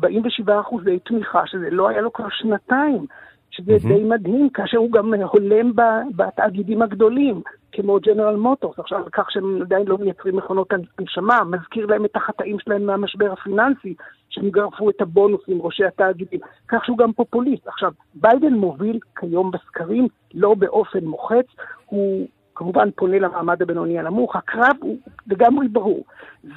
תמיכה, שזה לא היה לו כבר שנתיים. שזה mm-hmm. די מדהים, כאשר הוא גם הולם בתאגידים הגדולים, כמו ג'נרל מוטורס, עכשיו על כך שהם עדיין לא מייצרים מכונות הנשמה, מזכיר להם את החטאים שלהם מהמשבר הפיננסי, שהם גרפו את הבונוסים, ראשי התאגידים, כך שהוא גם פופוליסט. עכשיו, ביידן מוביל כיום בסקרים, לא באופן מוחץ, הוא כמובן פונה למעמד הבינוני הנמוך, הקרב הוא לגמרי ברור.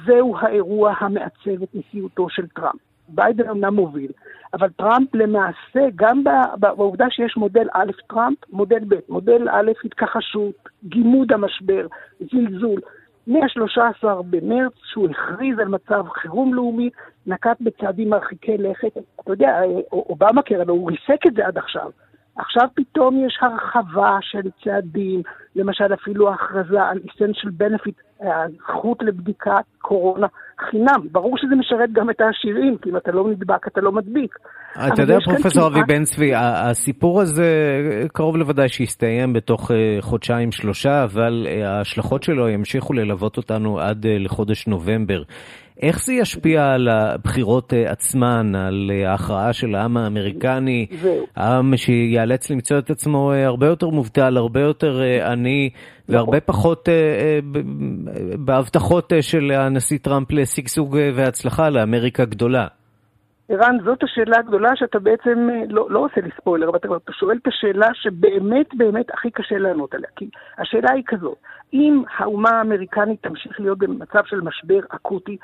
זהו האירוע המעצב את נשיאותו של טראמפ. ביידן אמנם מוביל, אבל טראמפ למעשה, גם בעובדה שיש מודל א' טראמפ, מודל ב', מודל א' התכחשות, גימוד המשבר, זלזול. מ-13 במרץ, שהוא הכריז על מצב חירום לאומי, נקט בצעדים מרחיקי לכת. אתה יודע, אובמה קרן, הוא ריסק את זה עד עכשיו. עכשיו פתאום יש הרחבה של צעדים, למשל אפילו הכרזה על essential benefit, הזכות לבדיקת קורונה חינם. ברור שזה משרת גם את העשירים, כי אם אתה לא נדבק, אתה לא מדביק. אתה יודע, פרופסור אבי בן צבי, הסיפור הזה קרוב לוודאי שיסתיים בתוך אה, חודשיים-שלושה, אבל אה, ההשלכות שלו ימשיכו ללוות אותנו עד אה, לחודש נובמבר. איך זה ישפיע על הבחירות עצמן, על ההכרעה של העם האמריקני, העם שייאלץ למצוא את עצמו הרבה יותר מובטל, הרבה יותר עני, והרבה פחות בהבטחות של הנשיא טראמפ לשגשוג והצלחה לאמריקה גדולה? ערן, זאת השאלה הגדולה שאתה בעצם אה, לא, לא עושה לי ספוילר, אבל אתה, אתה שואל את השאלה שבאמת באמת הכי קשה לענות עליה. כי השאלה היא כזאת, אם האומה האמריקנית תמשיך להיות במצב של משבר אקוטי,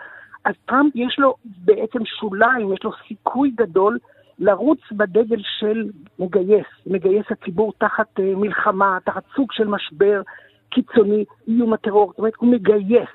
אז טראמפ יש לו בעצם שוליים, יש לו סיכוי גדול לרוץ בדגל של מגייס, מגייס הציבור תחת uh, מלחמה, תחת סוג של משבר קיצוני, איום הטרור, זאת אומרת, הוא מגייס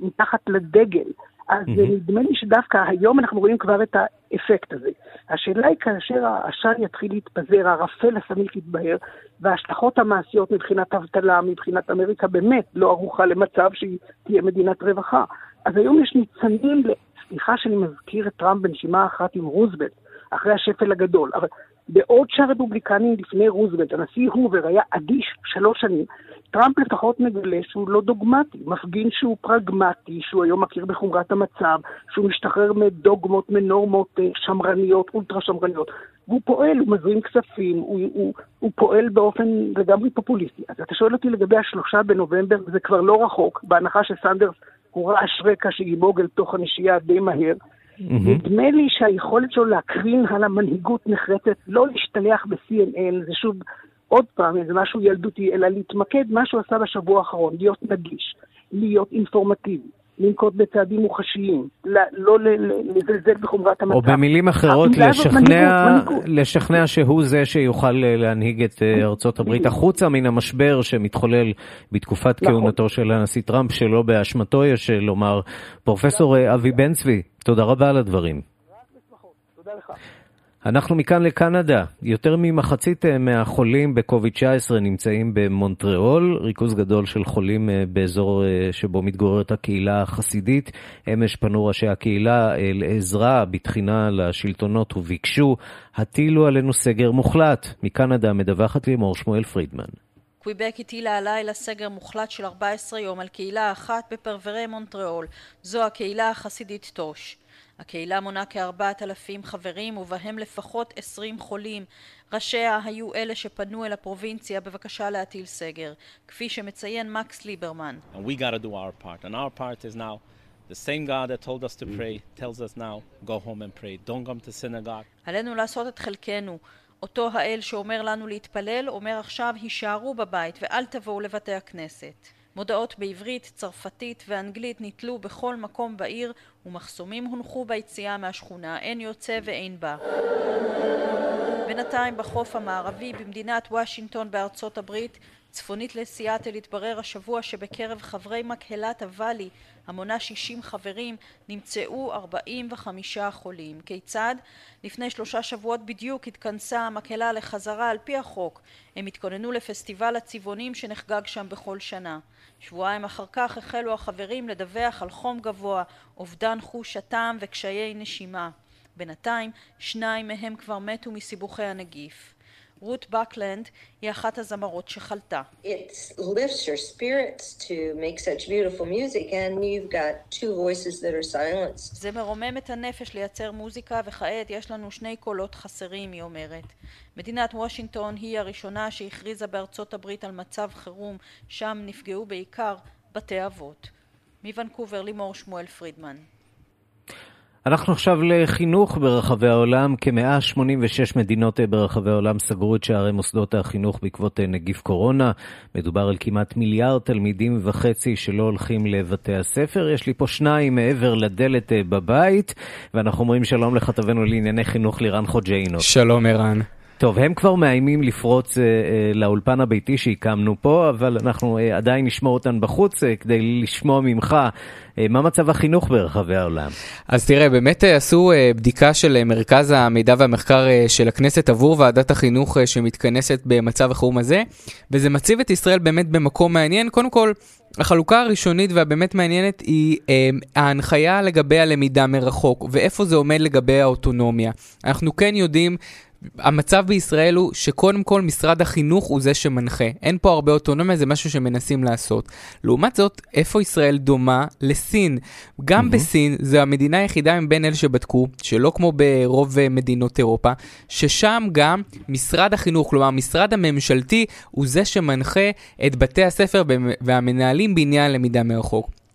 מתחת לדגל. אז mm-hmm. נדמה לי שדווקא היום אנחנו רואים כבר את האפקט הזה. השאלה היא כאשר העשן יתחיל להתפזר, הערפל הסמיך יתבהר, וההשלכות המעשיות מבחינת אבטלה, מבחינת אמריקה באמת לא ערוכה למצב שהיא תהיה מדינת רווחה. אז היום יש ניצנים, סליחה שאני מזכיר את טראמפ בנשימה אחת עם רוזוולט, אחרי השפל הגדול, אבל בעוד שהרפובליקנים לפני רוזוולט, הנשיא הובר היה אדיש שלוש שנים, טראמפ לפחות מגלה שהוא לא דוגמטי, מפגין שהוא פרגמטי, שהוא היום מכיר בחומרת המצב, שהוא משתחרר מדוגמות, מנורמות אה, שמרניות, אולטרה שמרניות. והוא פועל, הוא מזרים כספים, הוא, הוא, הוא פועל באופן לגמרי פופוליסטי. אז אתה שואל אותי לגבי השלושה בנובמבר, זה כבר לא רחוק, בהנחה שסנדרס הוא רעש רקע שימוג אל תוך הנשייה די מהר. Mm-hmm. נדמה לי שהיכולת שלו להקרין על המנהיגות נחרצת, לא להשתלח ב-CNN, זה שוב עוד פעם איזה משהו ילדותי, אלא להתמקד מה שהוא עשה בשבוע האחרון, להיות נגיש, להיות אינפורמטיבי. לנקוט בצעדים מוחשיים, לא לזלזל בחומרת המצב. או במילים אחרות, לשכנע, לשכנע שהוא זה שיוכל אה, להנהיג את אה, ארצות הברית החוצה מן המשבר שמתחולל בתקופת נכון. כהונתו של הנשיא טראמפ, שלא באשמתו יש לומר. פרופסור אה, אבי בן צבי, תודה רבה על הדברים. תודה לך. אנחנו מכאן לקנדה. יותר ממחצית אה, מהחולים בקוביד-19 נמצאים במונטריאול, ריכוז גדול של חולים אה, באזור אה, שבו מתגוררת הקהילה החסידית. אמש פנו ראשי הקהילה לעזרה בתחינה לשלטונות וביקשו, הטילו עלינו סגר מוחלט. מקנדה מדווחת לימור שמואל פרידמן. קוויבק הטילה הלילה סגר מוחלט של 14 יום על קהילה אחת בפרברי מונטריאול, זו הקהילה החסידית טוש. הקהילה מונה כארבעת אלפים חברים ובהם לפחות עשרים חולים. ראשיה היו אלה שפנו אל הפרובינציה בבקשה להטיל סגר, כפי שמציין מקס ליברמן. The same God that told us to pray tells us now, go home and pray. Don't come to synagogue. עלינו לעשות את חלקנו. אותו האל שאומר לנו להתפלל, אומר עכשיו, הישארו בבית ואל תבואו לבתי הכנסת. מודעות בעברית, צרפתית ואנגלית נתלו בכל מקום בעיר ומחסומים הונחו ביציאה מהשכונה, אין יוצא ואין בא. בינתיים בחוף המערבי במדינת וושינגטון בארצות הברית צפונית לסיאטל התברר השבוע שבקרב חברי מקהלת הוואלי המונה 60 חברים נמצאו 45 חולים. כיצד? לפני שלושה שבועות בדיוק התכנסה המקהלה לחזרה על פי החוק. הם התכוננו לפסטיבל הצבעונים שנחגג שם בכל שנה. שבועיים אחר כך החלו החברים לדווח על חום גבוה, אובדן חוש הטעם וקשיי נשימה. בינתיים שניים מהם כבר מתו מסיבוכי הנגיף. רות בקלנד היא אחת הזמרות שחלתה. זה מרומם את הנפש לייצר מוזיקה וכעת יש לנו שני קולות חסרים, היא אומרת. מדינת וושינגטון היא הראשונה שהכריזה בארצות הברית על מצב חירום, שם נפגעו בעיקר בתי אבות. מוונקובר לימור שמואל פרידמן. אנחנו עכשיו לחינוך ברחבי העולם. כ-186 מדינות ברחבי העולם סגרו את שערי מוסדות החינוך בעקבות נגיף קורונה. מדובר על כמעט מיליארד תלמידים וחצי שלא הולכים לבתי הספר. יש לי פה שניים מעבר לדלת בבית, ואנחנו אומרים שלום לכתבנו לענייני חינוך לירן חוג'יינו. שלום ערן. טוב, הם כבר מאיימים לפרוץ אה, אה, לאולפן הביתי שהקמנו פה, אבל אנחנו אה, עדיין נשמור אותן בחוץ אה, כדי לשמוע ממך אה, מה מצב החינוך ברחבי העולם. אז תראה, באמת אה, עשו אה, בדיקה של אה, מרכז המידע והמחקר אה, של הכנסת עבור ועדת החינוך אה, שמתכנסת במצב החירום הזה, וזה מציב את ישראל באמת במקום מעניין. קודם כל, החלוקה הראשונית והבאמת מעניינת היא אה, ההנחיה לגבי הלמידה מרחוק, ואיפה זה עומד לגבי האוטונומיה. אנחנו כן יודעים המצב בישראל הוא שקודם כל משרד החינוך הוא זה שמנחה. אין פה הרבה אוטונומיה, זה משהו שמנסים לעשות. לעומת זאת, איפה ישראל דומה? לסין. גם mm-hmm. בסין, זו המדינה היחידה מבין אלה שבדקו, שלא כמו ברוב מדינות אירופה, ששם גם משרד החינוך, כלומר המשרד הממשלתי, הוא זה שמנחה את בתי הספר והמנהלים בעניין למידה מרחוק.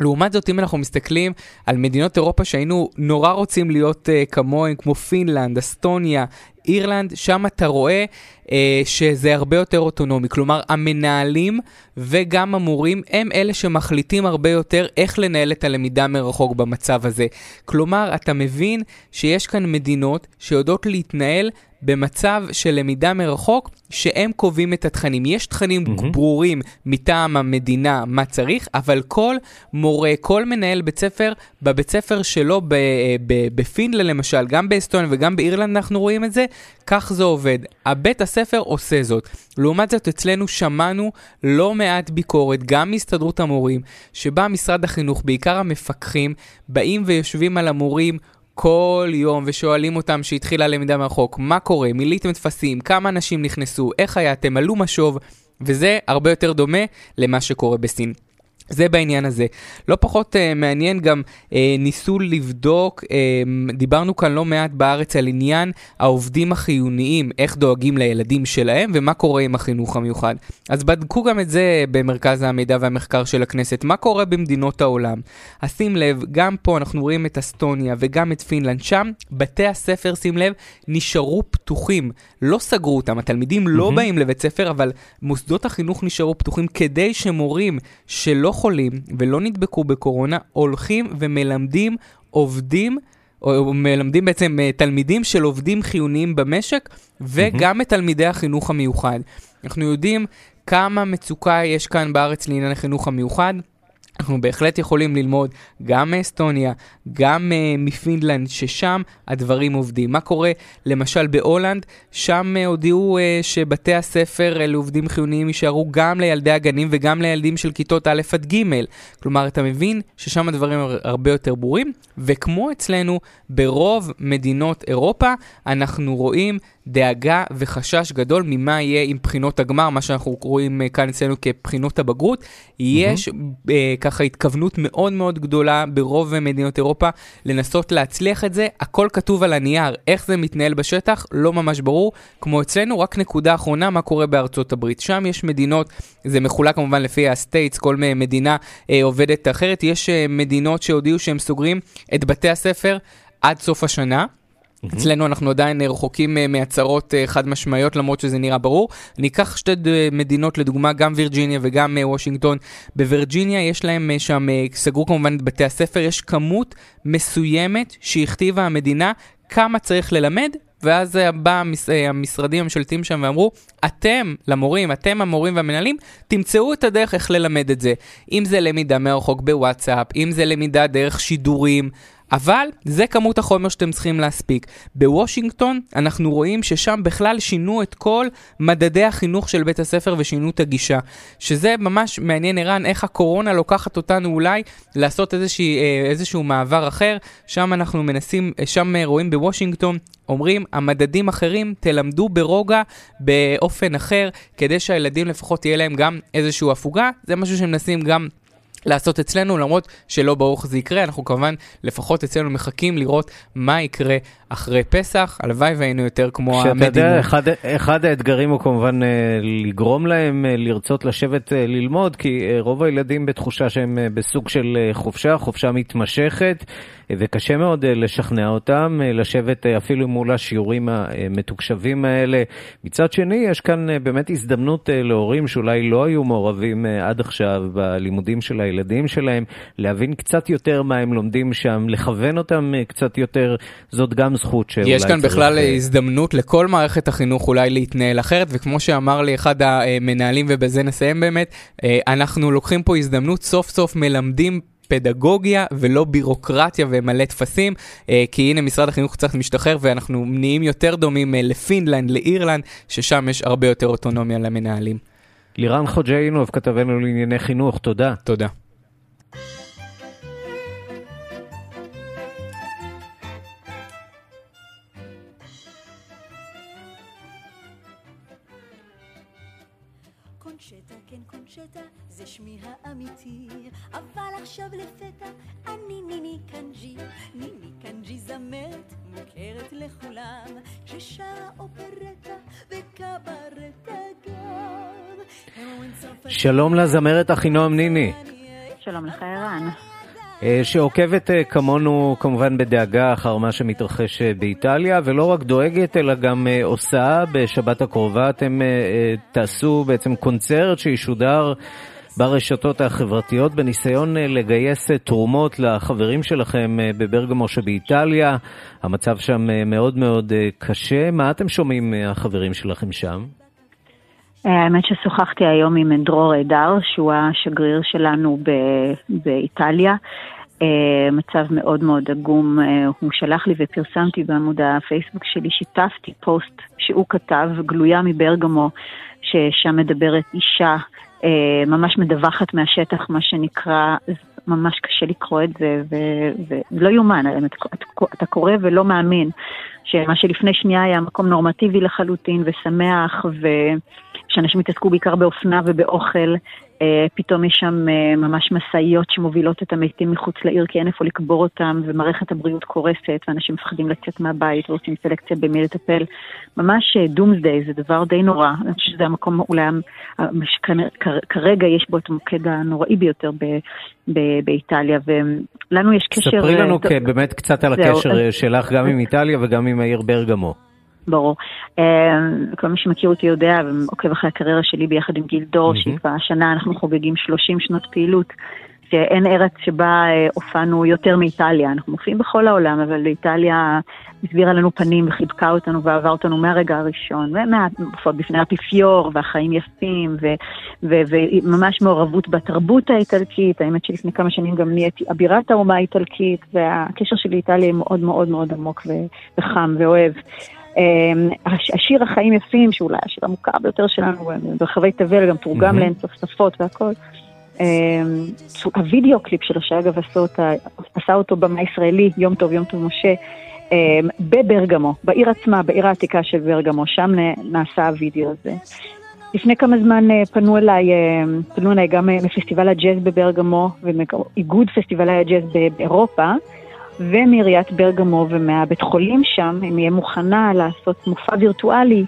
לעומת זאת, אם אנחנו מסתכלים על מדינות אירופה שהיינו נורא רוצים להיות uh, כמוהם, כמו פינלנד, אסטוניה, אירלנד, שם אתה רואה uh, שזה הרבה יותר אוטונומי. כלומר, המנהלים וגם המורים הם אלה שמחליטים הרבה יותר איך לנהל את הלמידה מרחוק במצב הזה. כלומר, אתה מבין שיש כאן מדינות שיודעות להתנהל במצב של למידה מרחוק, שהם קובעים את התכנים. יש תכנים mm-hmm. ברורים מטעם המדינה מה צריך, אבל כל מורה, כל מנהל בית ספר, בבית ספר שלו בפינלנד למשל, גם באסטוניה וגם באירלנד אנחנו רואים את זה, כך זה עובד. הבית הספר עושה זאת. לעומת זאת, אצלנו שמענו לא מעט ביקורת, גם מהסתדרות המורים, שבה משרד החינוך, בעיקר המפקחים, באים ויושבים על המורים, כל יום ושואלים אותם שהתחילה למידה מרחוק, מה קורה, מילאתם טפסים, כמה אנשים נכנסו, איך היה, עלו משוב, וזה הרבה יותר דומה למה שקורה בסין. זה בעניין הזה. לא פחות uh, מעניין גם uh, ניסו לבדוק, uh, דיברנו כאן לא מעט בארץ על עניין העובדים החיוניים, איך דואגים לילדים שלהם ומה קורה עם החינוך המיוחד. אז בדקו גם את זה במרכז המידע והמחקר של הכנסת, מה קורה במדינות העולם. אז שים לב, גם פה אנחנו רואים את אסטוניה וגם את פינלנד, שם בתי הספר, שים לב, נשארו פתוחים, לא סגרו אותם, התלמידים mm-hmm. לא באים לבית ספר, אבל מוסדות החינוך נשארו פתוחים כדי שמורים שלא חולים ולא נדבקו בקורונה, הולכים ומלמדים עובדים, או מלמדים בעצם אה, תלמידים של עובדים חיוניים במשק, וגם. את תלמידי החינוך המיוחד. אנחנו יודעים כמה מצוקה יש כאן בארץ לעניין החינוך המיוחד. אנחנו בהחלט יכולים ללמוד גם מאסטוניה, גם uh, מפינלנד, ששם הדברים עובדים. מה קורה למשל בהולנד? שם uh, הודיעו uh, שבתי הספר uh, לעובדים חיוניים יישארו גם לילדי הגנים וגם לילדים של כיתות א' עד ג'. כלומר, אתה מבין ששם הדברים הרבה יותר ברורים, וכמו אצלנו, ברוב מדינות אירופה, אנחנו רואים דאגה וחשש גדול ממה יהיה עם בחינות הגמר, מה שאנחנו רואים כאן אצלנו כבחינות הבגרות. Mm-hmm. יש uh, ככה התכווננות מאוד מאוד גדולה ברוב מדינות אירופה לנסות להצליח את זה. הכל כתוב על הנייר, איך זה מתנהל בשטח, לא ממש ברור. כמו אצלנו, רק נקודה אחרונה, מה קורה בארצות הברית. שם יש מדינות, זה מחולק כמובן לפי ה states, כל מדינה אה, עובדת אחרת. יש אה, מדינות שהודיעו שהם סוגרים את בתי הספר עד סוף השנה. Mm-hmm. אצלנו אנחנו עדיין רחוקים אה, מהצהרות אה, חד משמעיות למרות שזה נראה ברור. אני אקח שתי מדינות לדוגמה, גם וירג'יניה וגם אה, וושינגטון. בווירג'יניה יש להם שם, סגרו כמובן את בתי הספר, יש כמות מסוימת שהכתיבה המדינה כמה צריך ללמד ואז בא המשרדים הממשלתיים שם ואמרו, אתם, למורים, אתם המורים והמנהלים, תמצאו את הדרך איך ללמד את זה. אם זה למידה מרחוק בוואטסאפ, אם זה למידה דרך שידורים, אבל זה כמות החומר שאתם צריכים להספיק. בוושינגטון אנחנו רואים ששם בכלל שינו את כל מדדי החינוך של בית הספר ושינו את הגישה. שזה ממש מעניין, ערן, איך הקורונה לוקחת אותנו אולי לעשות איזושהי, אה, איזשהו מעבר אחר. שם אנחנו מנסים, אה, שם רואים בוושינגטון אומרים, המדדים אחרים, תלמדו ברוגע, באופן אחר, כדי שהילדים לפחות תהיה להם גם איזושהי הפוגה. זה משהו שמנסים גם לעשות אצלנו, למרות שלא ברור איך זה יקרה, אנחנו כמובן, לפחות אצלנו מחכים לראות מה יקרה אחרי פסח, הלוואי והיינו יותר כמו המדינה. שאתה יודע, אחד, אחד האתגרים הוא כמובן אה, לגרום להם אה, לרצות לשבת אה, ללמוד, כי רוב הילדים בתחושה שהם בסוג של חופשה, חופשה מתמשכת. וקשה מאוד לשכנע אותם לשבת אפילו מול השיעורים המתוקשבים האלה. מצד שני, יש כאן באמת הזדמנות להורים שאולי לא היו מעורבים עד עכשיו בלימודים של הילדים שלהם, להבין קצת יותר מה הם לומדים שם, לכוון אותם קצת יותר. זאת גם זכות שאולי יש כאן צריך... בכלל הזדמנות לכל מערכת החינוך אולי להתנהל אחרת, וכמו שאמר לי אחד המנהלים, ובזה נסיים באמת, אנחנו לוקחים פה הזדמנות, סוף סוף מלמדים פדגוגיה ולא בירוקרטיה ומלא טפסים, אה, כי הנה משרד החינוך קצת משתחרר ואנחנו נהיים יותר דומים אה, לפינלנד, לאירלנד, ששם יש הרבה יותר אוטונומיה למנהלים. לירן חוג'יינוב, כתבנו לענייני חינוך, תודה. תודה. שלום לזמרת אחינועם ניני. שלום לך ערן. אה, שעוקבת אה, כמונו כמובן בדאגה אחר מה שמתרחש אה, באיטליה, ולא רק דואגת, אלא גם עושה. בשבת הקרובה אתם תעשו בעצם קונצרט שישודר ברשתות החברתיות בניסיון לגייס תרומות לחברים שלכם בברגמו שבאיטליה. המצב שם מאוד מאוד קשה. מה אתם שומעים מהחברים שלכם שם? האמת ששוחחתי היום עם דרור עדר, שהוא השגריר שלנו באיטליה. מצב מאוד מאוד עגום. הוא שלח לי ופרסמתי בעמוד הפייסבוק שלי, שיתפתי פוסט שהוא כתב, גלויה מברגמו, ששם מדברת אישה אה, ממש מדווחת מהשטח, מה שנקרא, ממש קשה לקרוא את זה, ולא יאומן, אתה קורא ולא מאמין שמה שלפני שנייה היה מקום נורמטיבי לחלוטין ושמח, ושאנשים התעסקו בעיקר באופנה ובאוכל, פתאום יש שם אה, ממש משאיות שמובילות את המתים מחוץ לעיר כי אין איפה לקבור אותם, ומערכת הבריאות קורסת, ואנשים מפחדים לצאת מהבית ועושים סלקציה במי לטפל. ממש דומסדיי, אה, זה דבר די נורא. אני חושבת שזה המקום אולי, כרגע יש בו את המוקד הנוראי ביותר ב, ב, באיטליה, ולנו יש קשר... ספרי לנו באמת קצת על הקשר שלך גם עם איטליה וגם עם העיר ברגמו. ברור. אמ, כל מי שמכיר אותי יודע ועוקב אחרי הקריירה שלי ביחד עם גיל דור, שהשנה אנחנו חוגגים 30 שנות פעילות. שאין ארץ שבה אה, הופענו יותר מאיטליה. אנחנו מופיעים בכל העולם, אבל איטליה הסבירה לנו פנים וחיבקה אותנו ואהבה אותנו מהרגע הראשון. ומהופעות בפני האפיפיור והחיים יפים, וממש מעורבות בתרבות האיטלקית. האמת שלפני כמה שנים גם נהייתי אבירת האומה האיטלקית, והקשר שלי לאיטליה מאוד מאוד מאוד עמוק וחם ואוהב. אמ, השיר החיים יפים, שאולי השיר המוכר ביותר שלנו ברחבי תבל, גם תורגם לאין סוף שפות והכל. אמ, הווידאו קליפ שלו, שאגב עשה, אותה, עשה אותו במה ישראלי, יום טוב, יום טוב משה, אמ, בברגמו, בעיר עצמה, בעיר העתיקה של ברגמו, שם נעשה הווידאו הזה. לפני כמה זמן אה, פנו אליי, אה, פנו אליי גם אה, מפסטיבל הג'אז בברגמו ומאיגוד פסטיבלי הג'אז באירופה, ומעיריית ברגמו ומהבית חולים שם, אם יהיה מוכנה לעשות מופע וירטואלי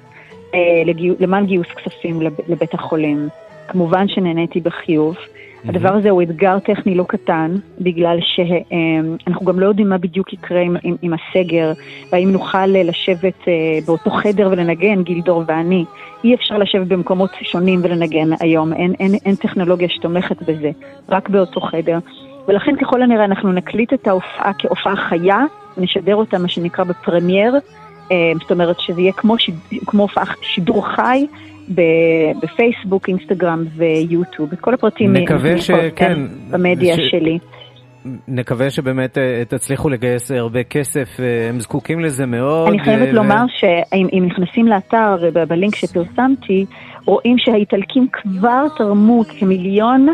אה, לגיו, למען גיוס כספים לב, לבית החולים. כמובן שנהניתי בחיוב. Mm-hmm. הדבר הזה הוא אתגר טכני לא קטן, בגלל שאנחנו גם לא יודעים מה בדיוק יקרה עם, עם, עם הסגר, והאם נוכל לשבת אה, באותו חדר ולנגן, גילדור ואני. אי אפשר לשבת במקומות שונים ולנגן היום, אין, אין, אין טכנולוגיה שתומכת בזה, רק באותו חדר. ולכן ככל הנראה אנחנו נקליט את ההופעה כהופעה חיה, ונשדר אותה מה שנקרא בפרמייר, אה, זאת אומרת שזה יהיה כמו, שיד, כמו הופעה שידור חי. בפייסבוק, אינסטגרם ויוטיוב. את כל הפרטים נקווה שכן. במדיה ש... שלי. נקווה שבאמת אה, תצליחו לגייס הרבה כסף, אה, הם זקוקים לזה מאוד. אני חייבת ו... לומר שאם נכנסים לאתר, בלינק שפרסמתי, רואים שהאיטלקים כבר תרמו כמיליון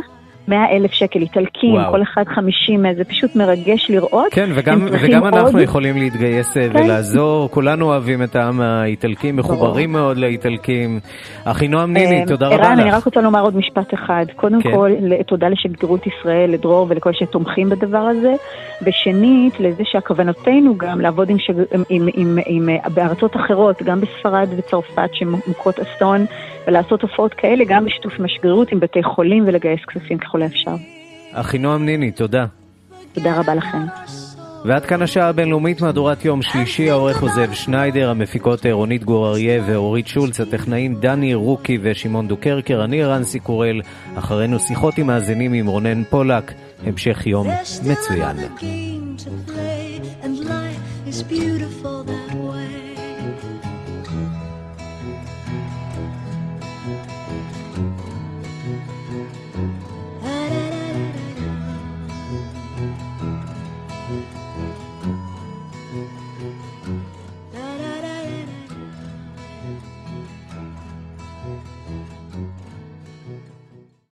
100 אלף שקל איטלקים, וואו. כל אחד 50, זה פשוט מרגש לראות. כן, וגם, וגם עוד... אנחנו יכולים להתגייס אה, כן. ולעזור, כולנו אוהבים את העם האיטלקים, מחוברים. מאוד לאיטלקים. אחינועם ניני, תודה רבה לך. ערן, אני רק רוצה לומר עוד משפט אחד. קודם כן. כל, תודה לשגרירות ישראל, לדרור ולכל שתומכים בדבר הזה. ושנית, לזה שהכוונותינו גם לעבוד עם, שג... עם, עם, עם, עם, בארצות אחרות, גם בספרד וצרפת שמוכות אסון, ולעשות הופעות כאלה גם בשיתוף עם השגרירות, עם בתי חולים ולגייס כספים ככל האפשר. אחינועם ניני, תודה. תודה רבה לכם. ועד כאן השעה הבינלאומית, מהדורת יום שלישי, העורך עוזב שניידר, המפיקות רונית גור אריה ואורית שולץ, הטכנאים דני רוקי ושמעון דוקרקר, אני רנסי קורל, אחרינו שיחות עם מאזינים עם רונן פולק, המשך יום מצוין. is beautiful.